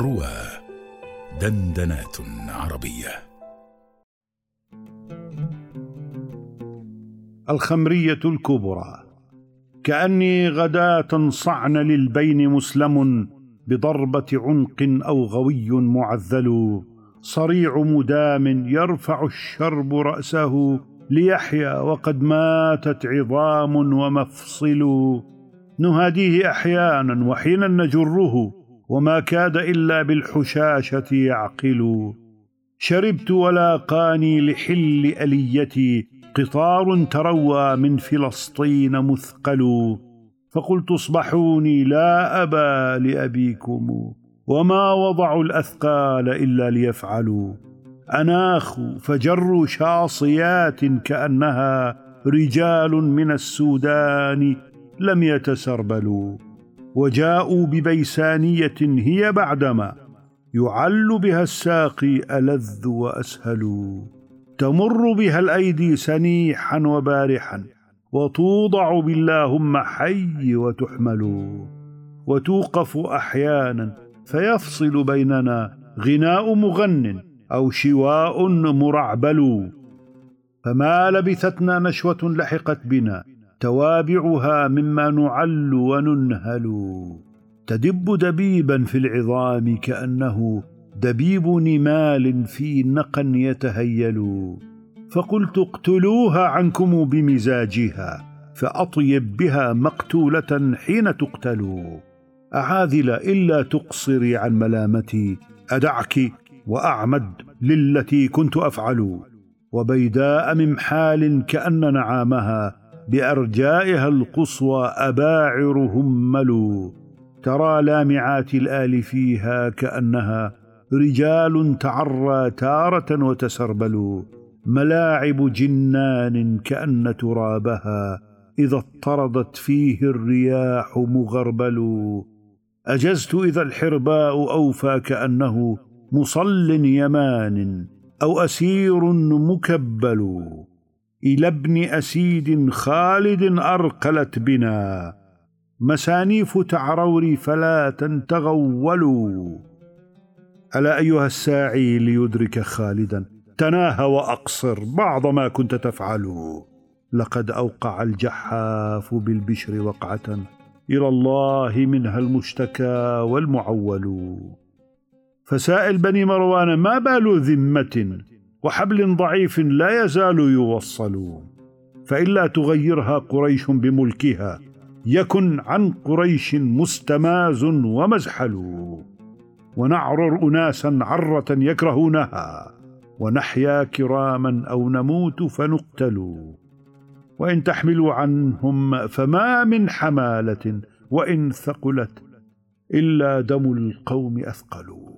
روى دندنات عربية. الخمرية الكبرى. كأني غداة صعن للبين مسلم بضربة عنق أو غوي معذل. صريع مدام يرفع الشرب رأسه ليحيا وقد ماتت عظام ومفصل. نهاديه أحيانا وحينا نجره وما كاد إلا بالحشاشة يعقل. شربت ولاقاني لحل أليتي قطار تروى من فلسطين مثقل. فقلت اصبحوني لا أبا لأبيكم وما وضعوا الأثقال إلا ليفعلوا. اناخوا فجروا شاصيات كأنها رجال من السودان لم يتسربلوا. وجاءوا ببيسانية هي بعدما يعل بها الساقي ألذ وأسهل. تمر بها الأيدي سنيحا وبارحا وتوضع باللهم حي وتحمل. وتوقف أحيانا فيفصل بيننا غناء مغن أو شواء مرعبل. فما لبثتنا نشوة لحقت بنا توابعها مما نعل وننهل. تدب دبيبا في العظام كأنه دبيب نمال في نقا يتهيل. فقلت اقتلوها عنكم بمزاجها فأطيب بها مقتولة حين تقتل. أعاذل إلا تقصري عن ملامتي أدعك وأعمد للتي كنت أفعل. وبيداء ممحال كأن نعامها بأرجائها القصوى اباعر هملوا ترى لامعات الآل فيها كأنها رجال تعرى تارة وتسربلوا. ملاعب جنان كأن ترابها إذا اضطردت فيه الرياح مغربل أجزت إذا الحرباء أوفى كأنه مصل يمان أو أسير مكبل. إلى ابن أسيد خالد أرقلت بنا. مسانيف تعروري فلا تغولوا ألا أيها الساعي ليدرك خالدا؟ تناهى وأقصر بعض ما كنت تفعل لقد أوقع الجحاف بالبشر وقعة. إلى الله منها المشتكى والمعول. فسائل بني مروان ما بال ذمة وحبل ضعيف لا يزال يوصل فإلا تغيرها قريش بملكها يكن عن قريش مستماز ومزحل. ونعرر أناسا عرة يكرهونها ونحيا كراما أو نموت فنقتل. وإن تحملوا عنهم فما من حمالة وإن ثقلت إلا دم القوم أثقلوا